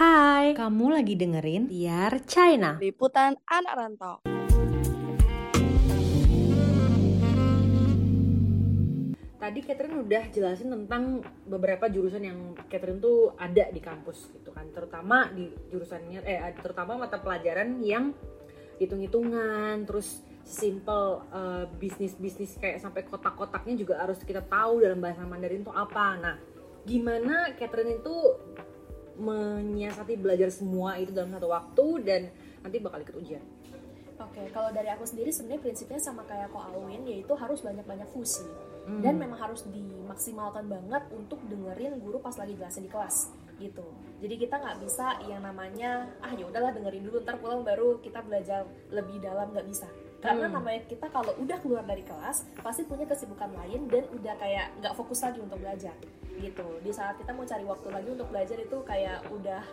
Hai, kamu lagi dengerin Tiar China. Liputan anak rantau. Tadi Catherine udah jelasin tentang beberapa jurusan yang Catherine tuh ada di kampus gitu kan, terutama di jurusannya eh terutama mata pelajaran yang hitung-hitungan, terus simple uh, bisnis-bisnis kayak sampai kotak-kotaknya juga harus kita tahu dalam bahasa Mandarin tuh apa. Nah, gimana Catherine itu menyiasati belajar semua itu dalam satu waktu dan nanti bakal ikut ujian? Oke, kalau dari aku sendiri sebenarnya prinsipnya sama kayak Ko Alwin yaitu harus banyak-banyak fusi hmm. dan memang harus dimaksimalkan banget untuk dengerin guru pas lagi jelasin di kelas gitu. Jadi kita nggak bisa yang namanya ah ya udahlah dengerin dulu ntar pulang baru kita belajar lebih dalam nggak bisa. Karena hmm. namanya kita kalau udah keluar dari kelas pasti punya kesibukan lain dan udah kayak nggak fokus lagi untuk belajar gitu. Di saat kita mau cari waktu lagi untuk belajar itu kayak udah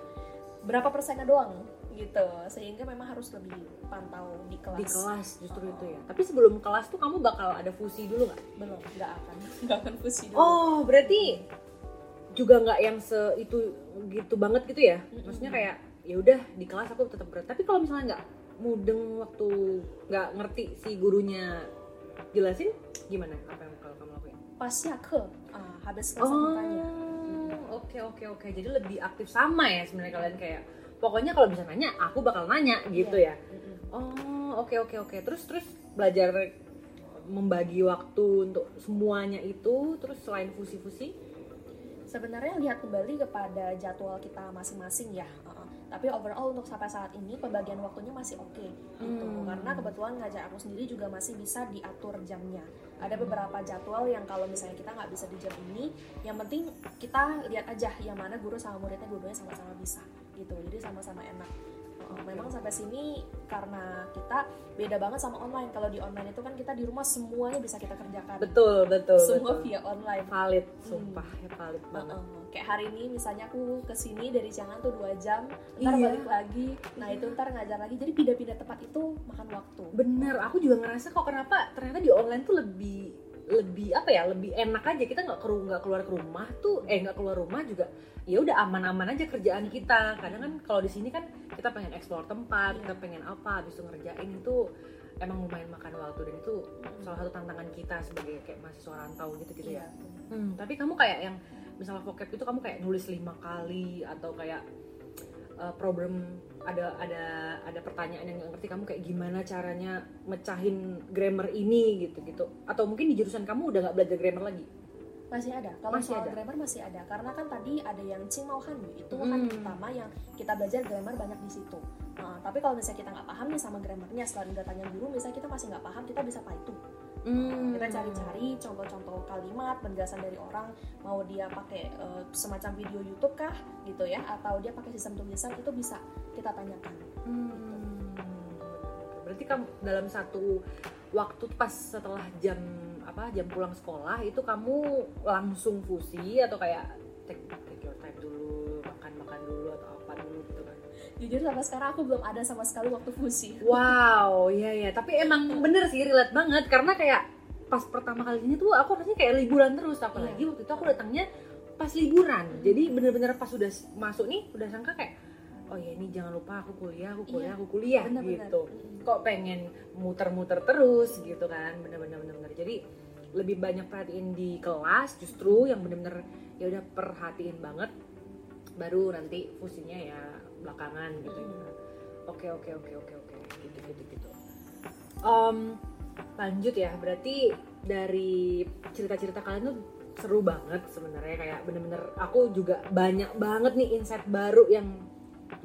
berapa persennya doang gitu. Sehingga memang harus lebih pantau di kelas. Di kelas justru oh. itu ya. Tapi sebelum kelas tuh kamu bakal ada fusi dulu nggak? Belum nggak akan. Nggak akan fusi dulu. Oh berarti juga nggak yang se itu gitu banget gitu ya? Maksudnya kayak ya udah di kelas aku tetap berat. Tapi kalau misalnya nggak mudeng waktu nggak ngerti si gurunya. Jelasin gimana apa yang kalau kamu lakuin? Pasnya ke uh, habis kelas oh, oke oke oke. Jadi lebih aktif sama ya sebenarnya kalian kayak pokoknya kalau bisa nanya aku bakal nanya gitu yeah. ya. Oh oke okay, oke okay, oke. Okay. terus terus belajar membagi waktu untuk semuanya itu terus selain fusi-fusi? Sebenarnya lihat kembali kepada jadwal kita masing-masing ya tapi overall untuk sampai saat ini pembagian waktunya masih oke okay, gitu hmm. karena kebetulan ngajar aku sendiri juga masih bisa diatur jamnya ada beberapa jadwal yang kalau misalnya kita nggak bisa di jam ini yang penting kita lihat aja yang mana guru sama muridnya dua-duanya sama-sama bisa gitu jadi sama-sama enak memang sampai sini karena kita beda banget sama online kalau di online itu kan kita di rumah semuanya bisa kita kerjakan betul betul semua betul. via online valid hmm. sumpah hmm. ya valid banget uh, uh. Kayak hari ini misalnya aku ke sini dari Jangan tuh dua jam ntar iya. balik lagi. Nah itu ntar ngajar lagi. Jadi pindah-pindah tempat itu makan waktu. Bener aku juga ngerasa kok kenapa ternyata di online tuh lebih lebih apa ya lebih enak aja. Kita nggak keluar nggak keluar ke rumah tuh eh nggak keluar rumah juga ya udah aman-aman aja kerjaan kita. Kadang kan kalau di sini kan kita pengen explore tempat kita pengen apa habis itu ngerjain itu emang lumayan makan waktu dan itu salah satu tantangan kita sebagai kayak mahasiswa rantau gitu gitu ya hmm, tapi kamu kayak yang misalnya vocab itu kamu kayak nulis lima kali atau kayak uh, problem ada ada ada pertanyaan yang nggak ngerti kamu kayak gimana caranya mecahin grammar ini gitu gitu. Atau mungkin di jurusan kamu udah nggak belajar grammar lagi? Masih ada. Kalau masih soal ada. grammar masih ada. Karena kan tadi ada yang Cing Mau Han itu kan hmm. kan pertama yang kita belajar grammar banyak di situ. Nah, tapi kalau misalnya kita nggak paham nih sama grammarnya setelah udah tanya guru misalnya kita masih nggak paham kita bisa itu hmm. kita cari-cari contoh-contoh kalimat penjelasan dari orang mau dia pakai uh, semacam video YouTube kah gitu ya atau dia pakai sistem tulisan itu bisa kita tanyakan hmm. berarti kamu dalam satu waktu pas setelah jam apa jam pulang sekolah itu kamu langsung fusi atau kayak take, take your time dulu makan makan dulu atau apa dulu gitu kan jujur sampai sekarang aku belum ada sama sekali waktu fusi. Wow iya iya. Tapi emang bener sih relate banget. Karena kayak pas pertama kalinya tuh aku rasanya kayak liburan terus. Apalagi yeah. waktu itu aku datangnya pas liburan. Jadi bener-bener pas udah masuk nih udah sangka kayak oh ya ini jangan lupa aku kuliah aku kuliah iya, aku kuliah bener, gitu. Bener. kok pengen muter-muter terus gitu kan. Bener-bener bener jadi lebih banyak perhatiin di kelas justru yang bener-bener ya udah perhatiin banget baru nanti fusinya ya belakangan gitu ya. Oke oke oke oke oke. Gitu gitu gitu. Um, lanjut ya. Berarti dari cerita-cerita kalian tuh seru banget sebenarnya. Kayak bener-bener aku juga banyak banget nih insight baru yang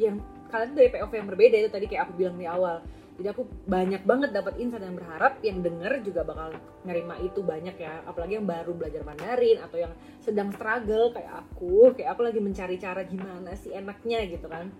yang kalian dari POV yang berbeda itu tadi kayak aku bilang di awal jadi aku banyak banget dapat insight yang berharap yang denger juga bakal nerima itu banyak ya. Apalagi yang baru belajar Mandarin atau yang sedang struggle kayak aku. Kayak aku lagi mencari cara gimana sih enaknya gitu kan.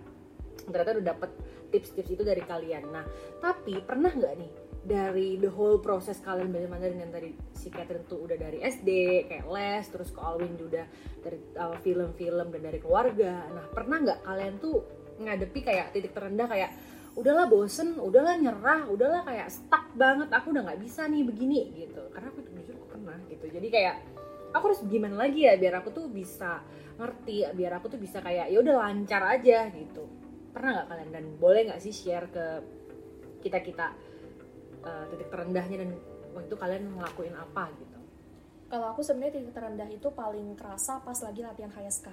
Ternyata udah dapet tips-tips itu dari kalian. Nah tapi pernah nggak nih dari the whole proses kalian belajar Mandarin yang tadi si Catherine tuh udah dari SD kayak les terus ke Alwin juga dari uh, film-film dan dari keluarga. Nah pernah nggak kalian tuh ngadepi kayak titik terendah kayak udahlah bosen udahlah nyerah udahlah kayak stuck banget aku udah nggak bisa nih begini gitu. Karena aku jujur aku pernah gitu. Jadi kayak aku harus gimana lagi ya biar aku tuh bisa ngerti biar aku tuh bisa kayak ya udah lancar aja gitu. Pernah nggak kalian? Dan boleh nggak sih share ke kita kita titik terendahnya dan waktu itu kalian ngelakuin apa gitu? Kalau aku sebenarnya titik terendah itu paling kerasa pas lagi latihan HSK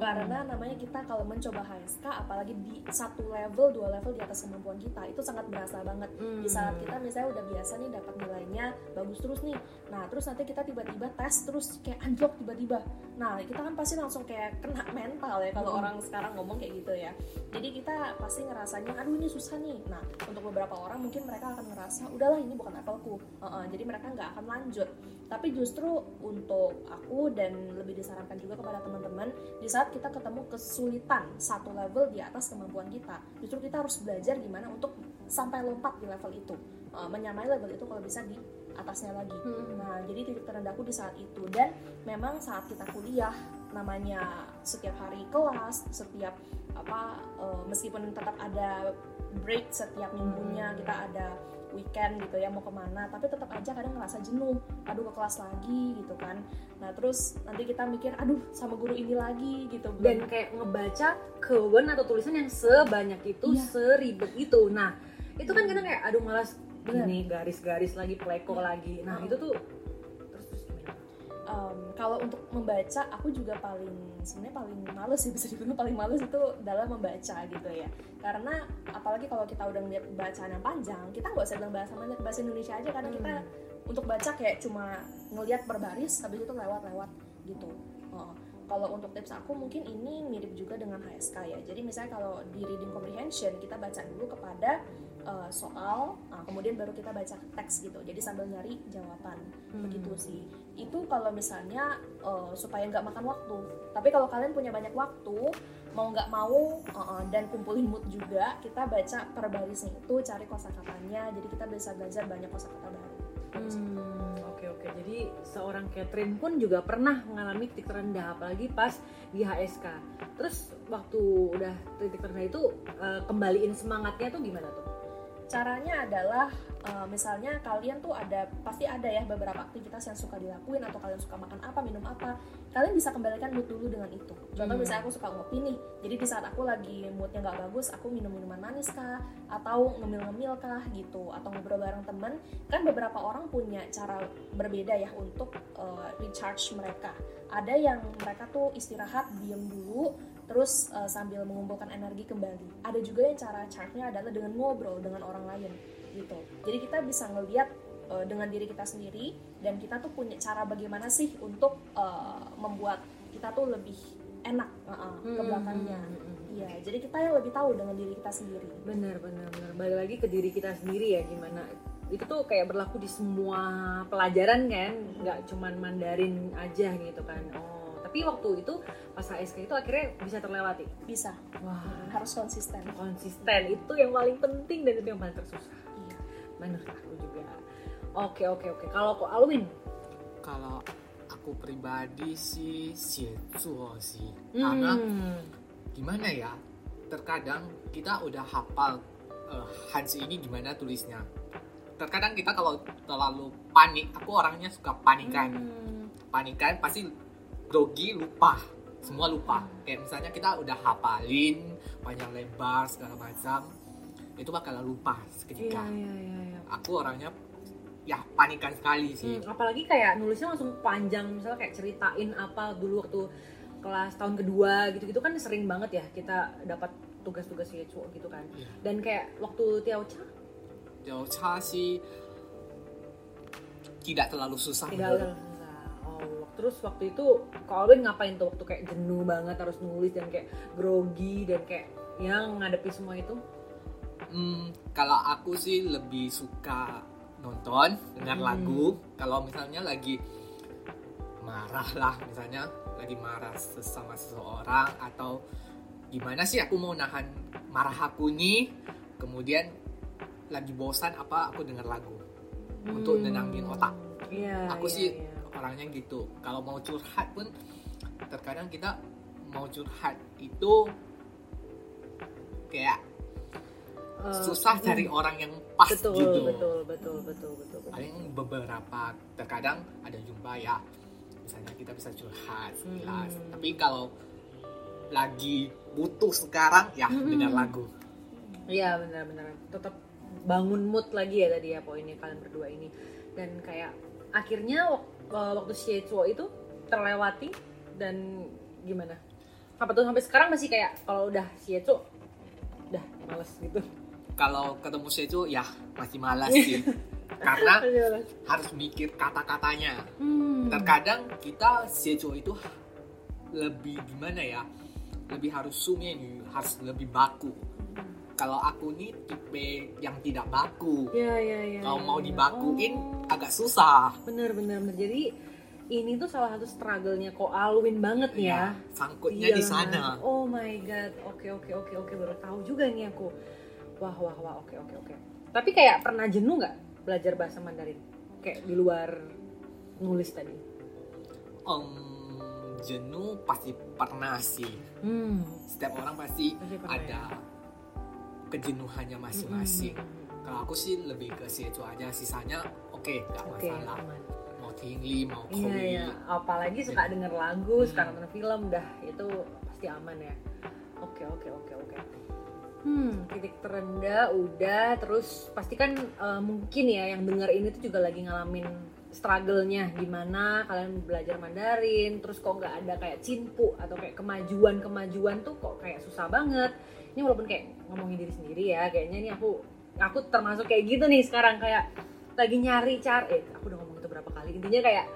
karena namanya kita kalau mencoba HSK apalagi di satu level dua level di atas kemampuan kita itu sangat berasa banget. Hmm. di saat kita misalnya udah biasa nih dapat nilainya bagus terus nih nah terus nanti kita tiba-tiba tes terus kayak anjlok tiba-tiba. Nah kita kan pasti langsung kayak kena mental ya kalau Hmm. orang sekarang ngomong kayak gitu ya. Jadi kita pasti ngerasanya aduh ini susah nih. Nah untuk beberapa orang mungkin mereka akan ngerasa udahlah ini bukan levelku Uh-uh, jadi mereka nggak akan lanjut. Tapi justru untuk aku dan lebih disarankan juga kepada teman-teman di saat kita ketemu kesulitan satu level di atas kemampuan kita. Justru kita harus belajar gimana untuk sampai lompat di level itu. Uh, menyamai level itu kalau bisa di atasnya lagi. Nah jadi titik terendahku di saat itu. Dan memang saat kita kuliah namanya setiap hari kelas setiap apa uh, meskipun tetap ada break setiap minggunya kita ada weekend gitu ya mau ke mana tapi tetap aja kadang ngerasa jenuh. Aduh ke kelas lagi gitu kan. Nah terus nanti kita mikir aduh sama guru ini lagi gitu. Dan kayak ngebaca kewen atau tulisan yang sebanyak itu Iya. seribet itu. Nah itu kan kadang kayak aduh malas. Gini garis-garis lagi pleko lagi. Nah Hmm. itu tuh kalau untuk membaca aku juga paling sebenarnya paling males sih bisa dibilang paling males itu dalam membaca gitu ya. Karena apalagi kalau kita udah ngeliat bacaan yang panjang kita nggak usah bilang bahasa mana bahasa Indonesia aja. Karena kita Hmm. untuk baca kayak cuma ngelihat per baris habis itu lewat-lewat gitu. Oh, kalau untuk tips aku mungkin ini mirip juga dengan HSK ya. Jadi misalnya kalau di reading comprehension kita baca dulu kepada uh, soal nah, kemudian baru kita baca teks gitu jadi sambil nyari jawaban Hmm. begitu sih itu kalau misalnya uh, supaya nggak makan waktu tapi kalau kalian punya banyak waktu mau nggak mau uh, uh, dan kumpulin mood juga kita baca per barisnya itu cari kosakatanya jadi kita bisa belajar banyak kosakata baru Hmm, oke oke. Jadi seorang Catherine pun juga pernah mengalami titik terendah apalagi pas di HSK. Terus waktu udah titik terendah itu kembaliin semangatnya tuh gimana tuh? Caranya adalah uh, misalnya kalian tuh ada pasti ada ya beberapa aktivitas yang suka dilakuin atau kalian suka makan apa minum apa kalian bisa kembalikan mood dulu dengan itu contoh Hmm. misalnya aku suka ngopi nih jadi di saat aku lagi moodnya nggak bagus aku minum minuman manis kah atau ngemil-ngemil kah gitu atau ngobrol bareng temen kan beberapa orang punya cara berbeda ya untuk uh, recharge mereka ada yang mereka tuh istirahat diem dulu terus uh, sambil mengumpulkan energi kembali. Ada juga yang cara charge-nya adalah dengan ngobrol dengan orang lain gitu. Jadi kita bisa ngelihat uh, dengan diri kita sendiri dan kita tuh punya cara bagaimana sih untuk uh, membuat kita tuh lebih enak uh-uh, ke belakangnya. Hmm, hmm, hmm. Iya, jadi kita yang lebih tahu dengan diri kita sendiri. Bener bener bener. Balik lagi ke diri kita sendiri ya gimana. Itu tuh kayak berlaku di semua pelajaran kan, nggak cuman Mandarin aja gitu kan. Oh, tapi waktu itu pas HSK itu akhirnya bisa terlewati. Bisa, Wah, harus konsisten. konsisten itu yang paling penting dan itu yang paling tersusah. Iya. menurut aku juga oke oke oke kalau kok Alwin Kalau aku pribadi sih 写作 sih. Karena Hmm. gimana ya? Terkadang kita udah hafal eh, Hans ini gimana tulisnya. Terkadang kita kalau terlalu panik, aku orangnya suka panikan. Hmm. Panikan pasti grogi lupa. Semua lupa. Kayak misalnya kita udah hafalin panjang lebar segala macam, itu bakal lupa iya seketika. iya iya iya. Aku orangnya ya panikan sekali sih. Hmm, apalagi kayak nulisnya langsung panjang misalnya kayak ceritain apa dulu waktu kelas tahun kedua gitu-gitu kan sering banget ya kita dapat tugas-tugas CHO gitu kan Iya. dan kayak waktu Tiao Cha Jauh sih tidak terlalu susah tidak terus waktu itu kok Alwin ngapain tuh waktu kayak jenuh banget harus nulis dan kayak grogi dan kayak yang ngadepi semua itu Hmm, kalau aku sih lebih suka nonton dengan Hmm. lagu. Kalau misalnya lagi marah lah, misalnya lagi marah sama seseorang atau gimana sih aku mau nahan marah aku nih, kemudian lagi bosan apa aku denger lagu untuk Hmm. nenangin otak. Iya, Aku iya, sih iya. Orangnya gitu. Kalau mau curhat pun terkadang kita mau curhat itu kayak Eh, susah hmm. cari orang yang pas betul, gitu. betul betul betul betul betul Paling beberapa terkadang ada jumpa ya. misalnya kita bisa curhat Hmm. sekilas tapi kalau lagi butuh sekarang ya Hmm. dengar lagu Iya benar-benar tetap bangun mood lagi ya tadi ya poinnya kalian berdua ini dan kayak akhirnya waktu Shietsuo itu terlewati dan gimana? Apa tuh sampai sekarang masih kayak kalau udah Shietsuo udah males gitu. kalau ketemu Seju ya masih malas sih karena harus mikir kata-katanya Hmm. terkadang kita Sejo itu lebih gimana ya lebih harus sungin harus lebih baku kalau aku nih tipe yang tidak baku Ya ya ya. kalau ya, mau ya. dibakuin Oh, agak susah bener bener bener. Jadi ini tuh salah satu struggle-nya kok Alwin banget ya. sangkutnya di Iya, sana Mas. Oh my god. Oke oke oke oke baru tahu juga nih aku. Wah wah wah oke oke oke. Tapi kayak pernah jenuh nggak belajar bahasa Mandarin? Kayak di luar nulis tadi. Em, jenuh pasti pernah sih Hmm. setiap orang pasti Pasti pernah ada kejenuhannya masing-masing kalau aku sih lebih ke Sejo aja sisanya oke nggak Oke, masalah aman. mau tinggi mau Iya kowi ya, apalagi suka denger lagu, Hmm. suka nonton film, dah itu pasti aman ya. Oke oke oke oke. Hmm, titik terendah udah, terus pasti kan eh, mungkin ya yang denger ini tuh juga lagi ngalamin struggle-nya gimana kalian belajar Mandarin, terus kok nggak ada kayak cinpu atau kayak kemajuan-kemajuan tuh kok kayak susah banget. Ini walaupun kayak ngomongin diri sendiri ya, kayaknya ini aku aku termasuk kayak gitu nih sekarang kayak lagi nyari cara eh aku udah ngomong itu berapa kali. Intinya kayak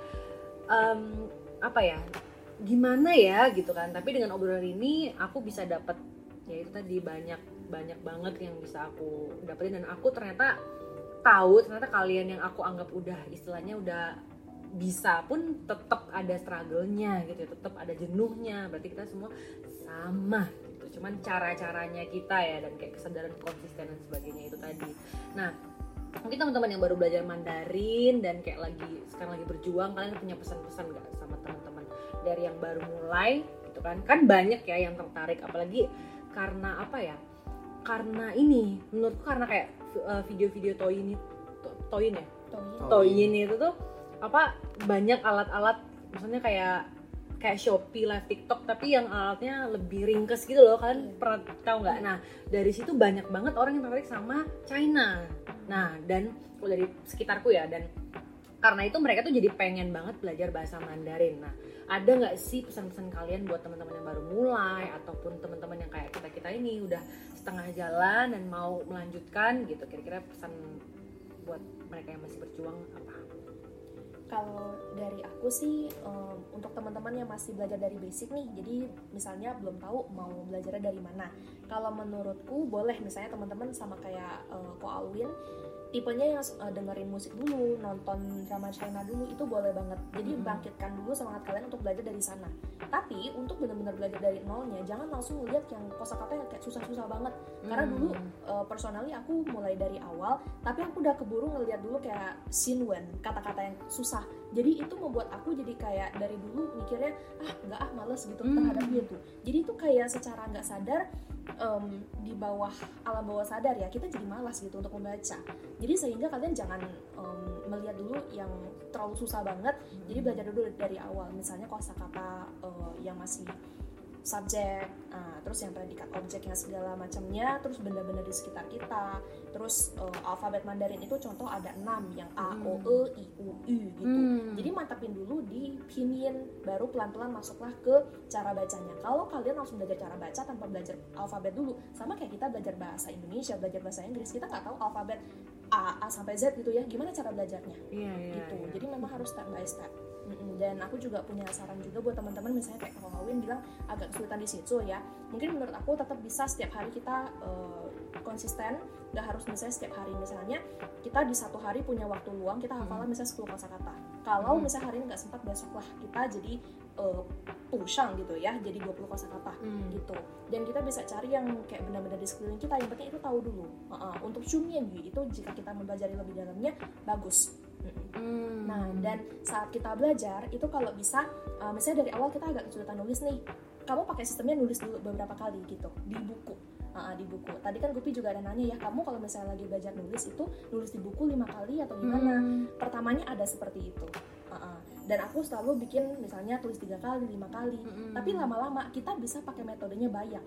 em, apa ya gimana ya gitu kan. Tapi dengan obrolan ini aku bisa dapat ya itu tadi banyak banyak banget yang bisa aku dapetin. Dan aku ternyata tahu ternyata kalian yang aku anggap udah istilahnya udah bisa pun tetap ada struggle-nya gitu ya tetap ada jenuhnya. Berarti kita semua sama cuman cara-caranya kita ya dan kayak kesadaran konsisten dan sebagainya itu tadi. Nah mungkin teman-teman yang baru belajar Mandarin dan kayak lagi sekarang lagi berjuang kalian punya pesan-pesan nggak sama teman-teman? Dari yang baru mulai gitu kan? Kan banyak ya yang tertarik apalagi karena apa ya? Karena ini menurutku karena kayak uh, video-video Toyin itu Toyin ya? Toyin. Toyin itu tuh apa banyak alat-alat misalnya kayak kayak Shopee live TikTok tapi yang alatnya lebih ringkes gitu loh. Kalian pernah tahu nggak? Nah dari situ banyak banget orang yang tertarik sama China. Nah dan kalau dari sekitarku ya dan karena itu mereka tuh jadi pengen banget belajar bahasa Mandarin. Nah ada nggak sih pesan-pesan kalian buat teman-teman yang baru mulai ataupun teman-teman yang kayak kita kita ini udah setengah jalan dan mau melanjutkan gitu? Kira-kira pesan buat mereka yang masih berjuang apa Kalau dari aku sih em, untuk teman-teman yang masih belajar dari basic nih, jadi misalnya belum tahu mau belajarnya dari mana. Kalau menurutku boleh misalnya teman-teman sama kayak eh, Ko Alwin tipenya yang eh, dengerin musik dulu, nonton drama China dulu itu boleh banget. Jadi Mhm. bangkitkan dulu semangat kalian untuk belajar dari sana. Tapi untuk benar-benar belajar dari nolnya, jangan langsung lihat yang kosakata yang kayak susah-susah banget. Karena dulu uh, personally aku mulai dari awal tapi aku udah keburu ngeliat dulu kayak sinwen kata-kata yang susah jadi itu membuat aku jadi kayak dari dulu mikirnya ah nggak ah males gitu Hmm. terhadap dia tuh jadi itu kayak secara nggak sadar em, di bawah alam bawah sadar ya kita jadi malas gitu untuk membaca. Jadi sehingga kalian jangan em, melihat dulu yang terlalu susah banget. Jadi belajar dulu dari awal misalnya kosakata uh, yang masih subjek, nah, terus yang predikat objeknya segala macamnya, terus benda-benda di sekitar kita, terus uh, alfabet Mandarin itu contoh ada 6 yang A, O, E, I, U, U gitu. Hmm. Jadi mantapin dulu di pinyin, baru pelan-pelan masuklah ke cara bacanya. Kalau kalian langsung belajar cara baca tanpa belajar alfabet dulu, sama kayak kita belajar bahasa Indonesia, belajar bahasa Inggris, kita nggak tahu alfabet A, A sampai Z gitu ya, gimana cara belajarnya iya iya gitu. iya. Jadi memang harus step by step. Mm-mm. Dan aku juga punya saran juga buat teman-teman misalnya kayak kalau bilang agak kesulitan di situ ya. Mungkin menurut aku tetap bisa setiap hari kita eh, konsisten, nggak harus misalnya setiap hari misalnya kita di satu hari punya waktu luang kita hafalan misalnya 10 kosakata. Kalau Hmm. misalnya hari ini nggak sempat besok lah kita jadi eh, pushang gitu ya, jadi 20 kosakata Hmm. gitu dan kita bisa cari yang kayak benar-benar di sekeliling kita yang penting itu tahu dulu Uh-uh. untuk Shumyangyu itu jika kita mempelajari lebih dalamnya bagus. Hmm. nah dan saat kita belajar itu kalau bisa uh, misalnya dari awal kita agak kesulitan nulis nih kamu pakai sistemnya nulis dulu beberapa kali gitu di buku Uh, di buku tadi kan Gupi juga ada nanya ya kamu kalau misalnya lagi belajar nulis itu nulis di buku lima kali atau gimana Hmm. pertamanya ada seperti itu Uh-uh. dan aku selalu bikin misalnya tulis tiga kali lima kali Mm-mm. tapi lama-lama kita bisa pakai metodenya bayang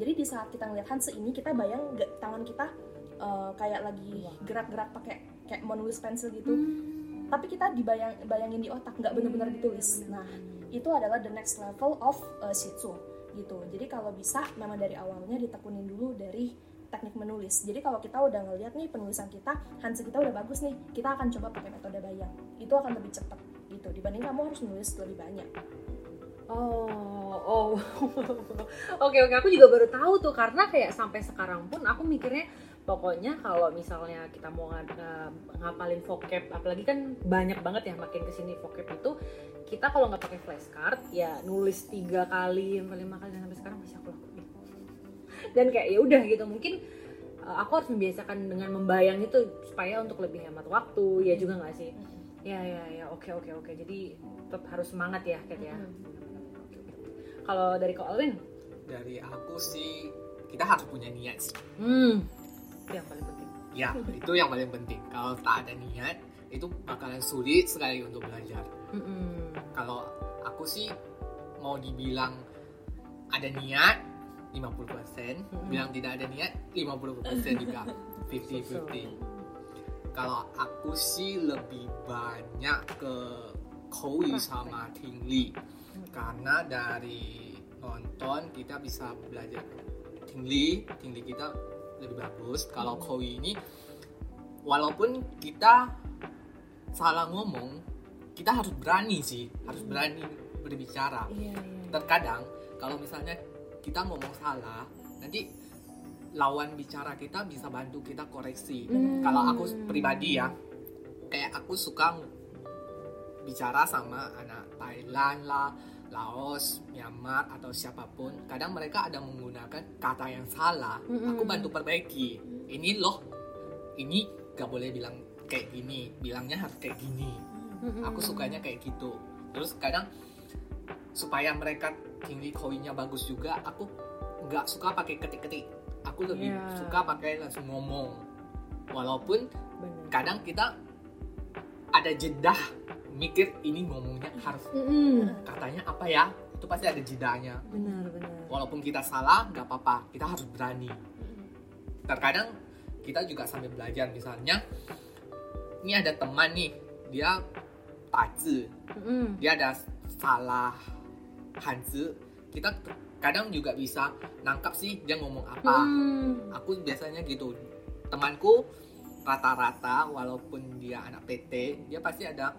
jadi di saat kita ngeliat Hanse ini kita bayang tangan kita eh, kayak lagi gerak-gerak pakai kayak mau nulis pensil gitu. Hmm. tapi kita dibayang bayangin di otak nggak benar-benar ditulis. Nah itu adalah the next level of uh, shitsu gitu. Jadi kalau bisa memang dari awalnya ditekunin dulu dari teknik menulis. Jadi kalau kita udah ngeliat nih penulisan kita Hanse kita udah bagus nih kita akan coba pakai metode bayang. Itu akan lebih cepat gitu. Dibanding kamu harus nulis lebih banyak. Oh, oh, oke oke. Aku juga baru tahu tuh karena kayak sampai sekarang pun aku mikirnya pokoknya kalau misalnya kita mau nga- ngapalin vocab, apalagi kan banyak banget ya makin ke sini vocab itu kita kalau nggak pakai flashcard ya nulis tiga kali lima kali dan sampai sekarang masih aku lakuin. Dan kayak ya udah gitu mungkin uh, aku harus membiasakan dengan membayang itu supaya untuk lebih hemat waktu ya juga nggak sih? Ya ya ya oke oke oke. Jadi tetap harus semangat ya Kat ya. Kalau dari Ko Alwin, dari aku sih kita harus punya niat sih hmm, itu yang paling penting. ya itu yang paling penting. Kalau tak ada niat itu bakalan sulit sekali untuk belajar. Mm-mm. kalau aku sih mau dibilang ada niat 50% Mm-mm. bilang tidak ada niat 50% juga. 50-50 kalau aku sih lebih banyak ke Koi sama Tingli karena dari nonton kita bisa belajar Tingli Tingli kita lebih bagus kalau Koi ini walaupun kita salah ngomong kita harus berani sih harus berani berbicara Iya iya. terkadang kalau misalnya kita ngomong salah nanti lawan bicara kita bisa bantu kita koreksi Hmm. kalau aku pribadi ya kayak aku suka bicara sama anak Thailand lah Laos, Myanmar atau siapa pun kadang mereka ada menggunakan kata yang salah Mm-mm. aku bantu perbaiki ini loh ini gak boleh bilang kayak gini bilangnya harus kayak gini Mm-mm. aku sukanya kayak gitu terus kadang supaya mereka tinggi koinnya bagus juga aku nggak suka pakai ketik-ketik aku lebih Iya. suka pakai langsung ngomong walaupun Bener. kadang kita ada jeda mikir ini ngomongnya harus Mm-mm. katanya apa ya? Itu pasti ada jedanya. Benar benar. walaupun kita salah nggak apa-apa. Kita harus berani. Terkadang kita juga sambil belajar. Misalnya ini ada teman nih. Dia tazi. Mm-mm. dia ada salah hanzi. Kita kadang juga bisa nangkap sih dia ngomong apa. Hmm. aku biasanya gitu. Temanku rata-rata walaupun dia anak PT dia pasti ada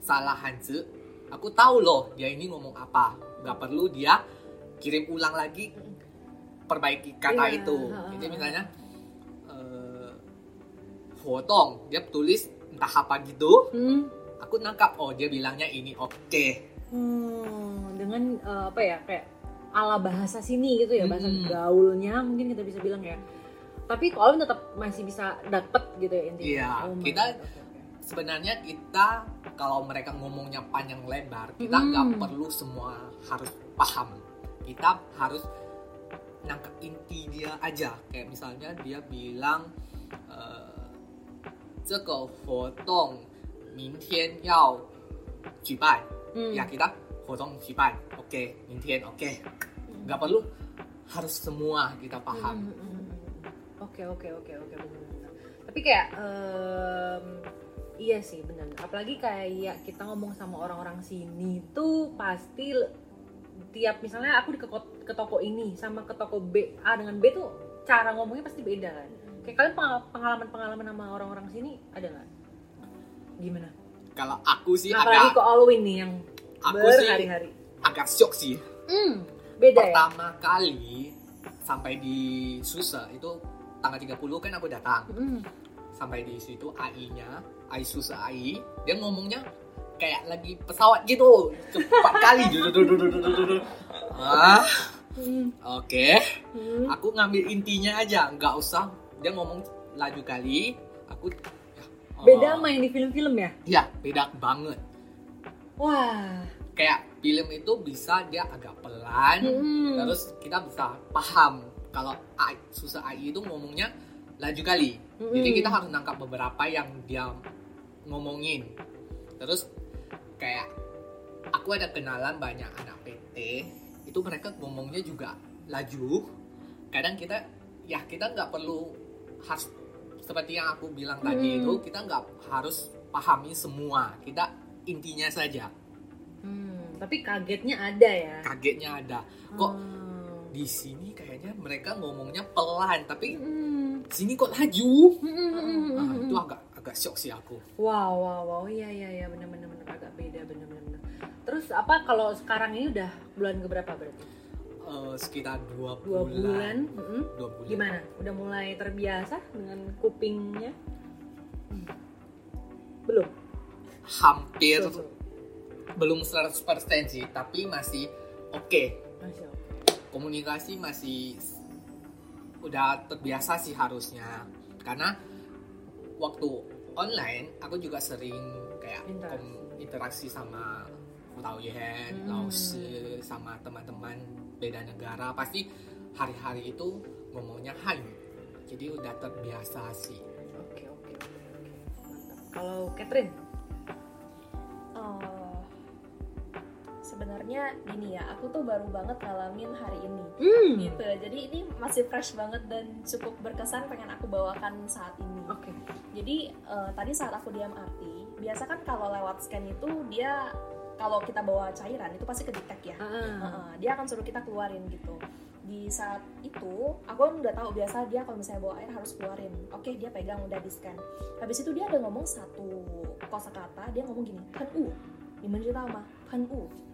salah hanzi aku tahu loh dia ini ngomong apa. Nggak perlu dia kirim ulang lagi perbaiki kata Iya, itu. jadi misalnya eh Hotong dia tulis entah apa gitu. Hmm. aku nangkap oh dia bilangnya ini oke. Hmm, dengan eh, apa ya kayak ala bahasa sini gitu ya bahasa Mm-mm. gaulnya mungkin kita bisa bilang ya. Tapi kalau tetap masih bisa dapet gitu ya intinya. Iya, Oh my kita- God sebenarnya kita kalau mereka ngomongnya panjang lebar kita Hmm. nggak perlu semua harus paham kita harus nangkep inti dia aja kayak misalnya dia bilang eh, 这个活动明天要举办 Hmm. ya kita 活动举办oke 明天oke nggak perlu harus semua kita paham Hmm, hmm, hmm, hmm. Oke oke oke oke benar. Tapi kayak em, iya sih benar. Apalagi kayak kita ngomong sama orang-orang sini tuh pasti tiap misalnya aku di ke, ko- ke toko ini sama ke toko B A dengan B tuh cara ngomongnya pasti beda kan. Kayak kalian pengal- pengalaman-pengalaman sama orang-orang sini ada nggak? Gimana? kalau aku sih Apalagi agak kok Halloween nih yang aku sih berhari-hari. agak shock sih Hmm, beda ya. pertama kali sampai di Susa itu tanggal 30 kan aku datang Hmm. sampai di situ AI-nya AI Susa AI dia ngomongnya kayak lagi pesawat gitu. Cepat kali. Ah. Oke. Aku ngambil intinya aja. Nggak usah. Dia ngomong laju kali. Aku ya, oh, Beda sama yang di film-film ya? ya beda banget. Wah. kayak film itu bisa dia agak pelan Hmm. terus kita bisa paham kalau susah AI itu ngomongnya laju kali Mm-mm. jadi kita harus nangkap beberapa yang dia ngomongin terus kayak aku ada kenalan banyak anak PT itu mereka ngomongnya juga laju kadang kita ya kita nggak perlu harus seperti yang aku bilang tadi Hmm. itu kita nggak harus pahami semua kita intinya saja Hmm, tapi kagetnya ada ya. kagetnya ada kok Hmm. di sini kayaknya mereka ngomongnya pelan tapi Hmm. Sini kok laju Hmm, Nah, hmm. itu agak agak shock sih aku Wow, wow, wow, iya, iya, iya, bener, bener, bener, agak beda, bener, bener, bener. Terus apa kalau sekarang ini udah bulan keberapa berarti? Eh, sekitar dua, Dua bulan, mm-mm. dua bulan Gimana? Udah mulai terbiasa dengan kupingnya? Hmm. Belum. hampir Betul. belum 100% sih tapi masih oke Masih oke. komunikasi masih udah terbiasa sih harusnya karena waktu online aku juga sering kayak Interaksi. kom- interaksi sama Tauyen, Hmm. Lause, sama teman-teman beda negara pasti hari-hari itu ngomongnya Han jadi udah terbiasa sih Oke, oke, oke, oke. Mantap. Kalau Catherine? Sebenarnya gini ya aku tuh baru banget ngalamin hari ini. Hmm. gitu. Jadi ini masih fresh banget dan cukup berkesan pengen aku bawakan saat ini. Oke. jadi eh, tadi saat aku di MRT biasa kan kalau lewat scan itu dia kalau kita bawa cairan itu pasti kedetek ya. Ah. Heeh, dia akan suruh kita keluarin gitu. Di saat itu aku kan udah tahu biasa dia kalau misalnya bawa air harus keluarin. Oke dia pegang udah di scan. Habis itu dia ada ngomong satu kosakata dia ngomong gini pen u gimana mah pen u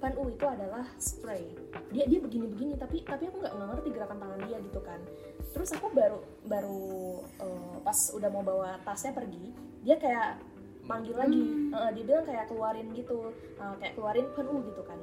pen u itu adalah spray. Dia dia begini begini tapi tapi aku nggak ngerti gerakan tangan dia gitu kan. Terus aku baru baru eh, pas udah mau bawa tasnya pergi dia kayak manggil lagi. Eh, dia bilang kayak keluarin gitu Eh, kayak keluarin pen u gitu kan.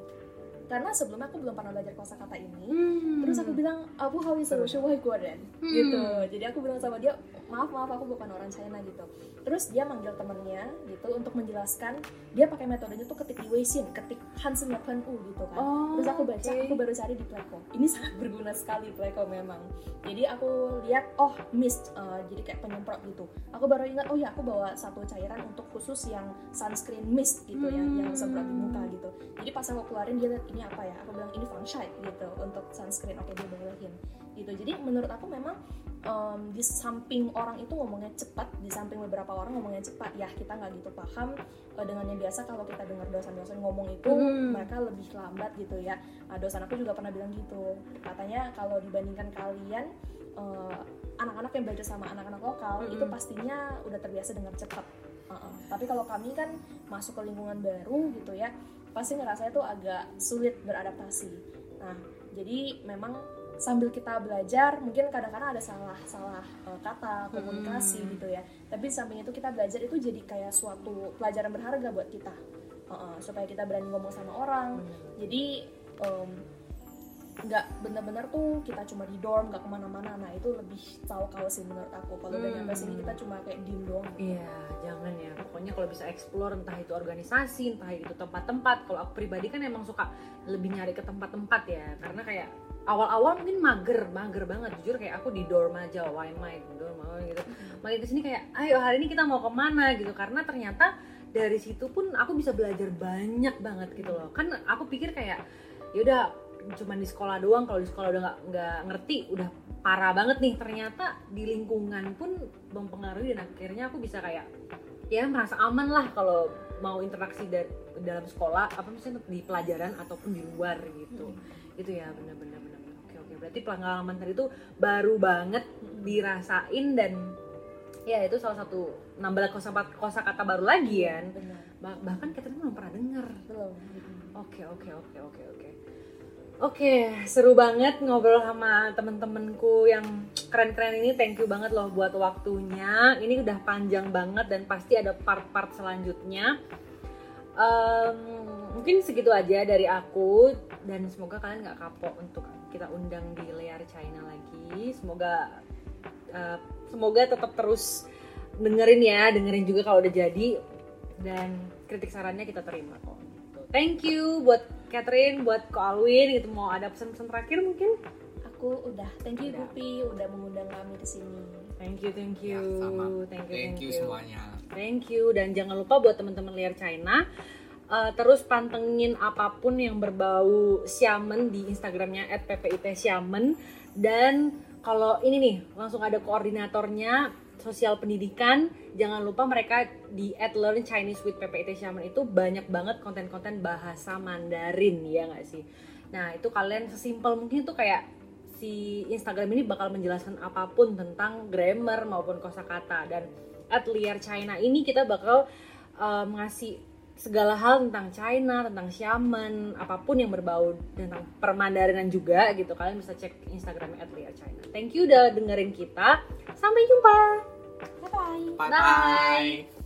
Karena sebelumnya aku belum pernah belajar kosakata ini. Hmm. terus aku bilang abu hawi seru syuwai Hmm. gitu. Jadi aku bilang sama dia maaf maaf aku bukan orang China gitu. Terus dia manggil temennya gitu untuk menjelaskan dia pakai metodenya tuh ketik Weixin ketik Hansen Pen U gitu kan. Oh, terus aku baca oke. aku baru cari di Pleco. Ini sangat berguna sekali Pleco memang. Jadi aku lihat oh mist eh, jadi kayak penyemprot gitu. Aku baru ingat oh ya aku bawa satu cairan untuk khusus yang sunscreen mist gitu yang yang semprot di muka gitu. Jadi pas aku keluarin dia lihat ini apa ya? Aku bilang ini fungshide gitu untuk sunscreen. Oke dia bolehin gitu. Jadi menurut aku memang em, di samping orang itu ngomongnya cepat di samping beberapa orang ngomongnya cepat ya kita nggak gitu paham eh, dengan yang biasa kalau kita dengar dosen-dosen ngomong itu Hmm. mereka lebih lambat gitu ya nah, dosen aku juga pernah bilang gitu katanya kalau dibandingkan kalian eh, anak-anak yang belajar sama anak-anak lokal Mm-mm. itu pastinya udah terbiasa dengan cepat Uh-uh. tapi kalau kami kan masuk ke lingkungan baru gitu ya pasti ngerasanya tuh agak sulit beradaptasi nah jadi memang sambil kita belajar mungkin kadang-kadang ada salah salah uh, kata komunikasi Hmm. gitu ya tapi samping itu kita belajar itu jadi kayak suatu pelajaran berharga buat kita Uh-uh, supaya kita berani ngomong sama orang jadi em, nggak bener-bener tuh kita cuma di dorm nggak ke mana-mana nah itu lebih tahu kau sih menurut aku kalau udah Hmm. nyampe sini kita cuma kayak diem doang Iya, jangan ya. Pokoknya kalau bisa explore entah itu organisasi, entah itu tempat-tempat. Kalau aku pribadi kan emang suka lebih nyari ke tempat-tempat ya. Karena kayak awal-awal mungkin mager, mager banget. Jujur kayak aku di dorm aja, wine main, dorm gitu. Makin ke sini kayak, ayo hari ini kita mau ke mana gitu. Karena ternyata dari situ pun aku bisa belajar banyak banget gitu loh. Kan aku pikir kayak, yaudah cuman di sekolah doang. Kalau di sekolah udah nggak nggak ngerti, udah parah banget nih. Ternyata di lingkungan pun mempengaruhi dan akhirnya aku bisa kayak ya merasa aman lah kalau mau interaksi da- dalam sekolah apa misalnya di pelajaran ataupun di luar gitu itu ya benar-benar berarti pengalaman tadi itu baru banget dirasain dan ya itu salah satu nambah kosa kosa kata baru lagi ya benar Bah- bahkan kita belum pernah denger belum Oke oke oke oke oke. Oke, seru banget ngobrol sama temen-temenku yang keren-keren ini. Thank you banget loh buat waktunya. Ini udah panjang banget dan pasti ada part-part selanjutnya. Em, mungkin segitu aja dari aku dan semoga kalian nggak kapok untuk kita undang di layar China lagi. Semoga eh, semoga tetap terus dengerin ya, dengerin juga kalau udah jadi dan kritik sarannya kita terima kok. Thank you buat Catherine, buat Ko Alwin gitu mau ada pesan-pesan terakhir mungkin? aku udah thank you Udah. Gupi udah mengundang kami ke sini Thank you, thank you. Ya, sama. Thank you, Thank you semuanya. Thank you dan jangan lupa buat teman-teman liar China uh, terus pantengin apa pun yang berbau Xiamen di Instagramnya @ppit_xiamen dan kalau ini nih langsung ada koordinatornya sosial pendidikan. Jangan lupa mereka di @learn Chinese with PPIT Xiamen itu banyak banget konten-konten bahasa Mandarin ya nggak sih? Nah itu kalian sesimpel mungkin tuh kayak si Instagram ini bakal menjelaskan apa pun tentang grammar maupun kosakata. Dan at Liar China ini kita bakal uh, ngasih segala hal tentang China, tentang Xiamen, apa pun yang berbau tentang permandarinan juga gitu. Kalian bisa cek Instagram at Liar China. Thank you udah dengerin kita. Sampai jumpa. bye bye Bye bye.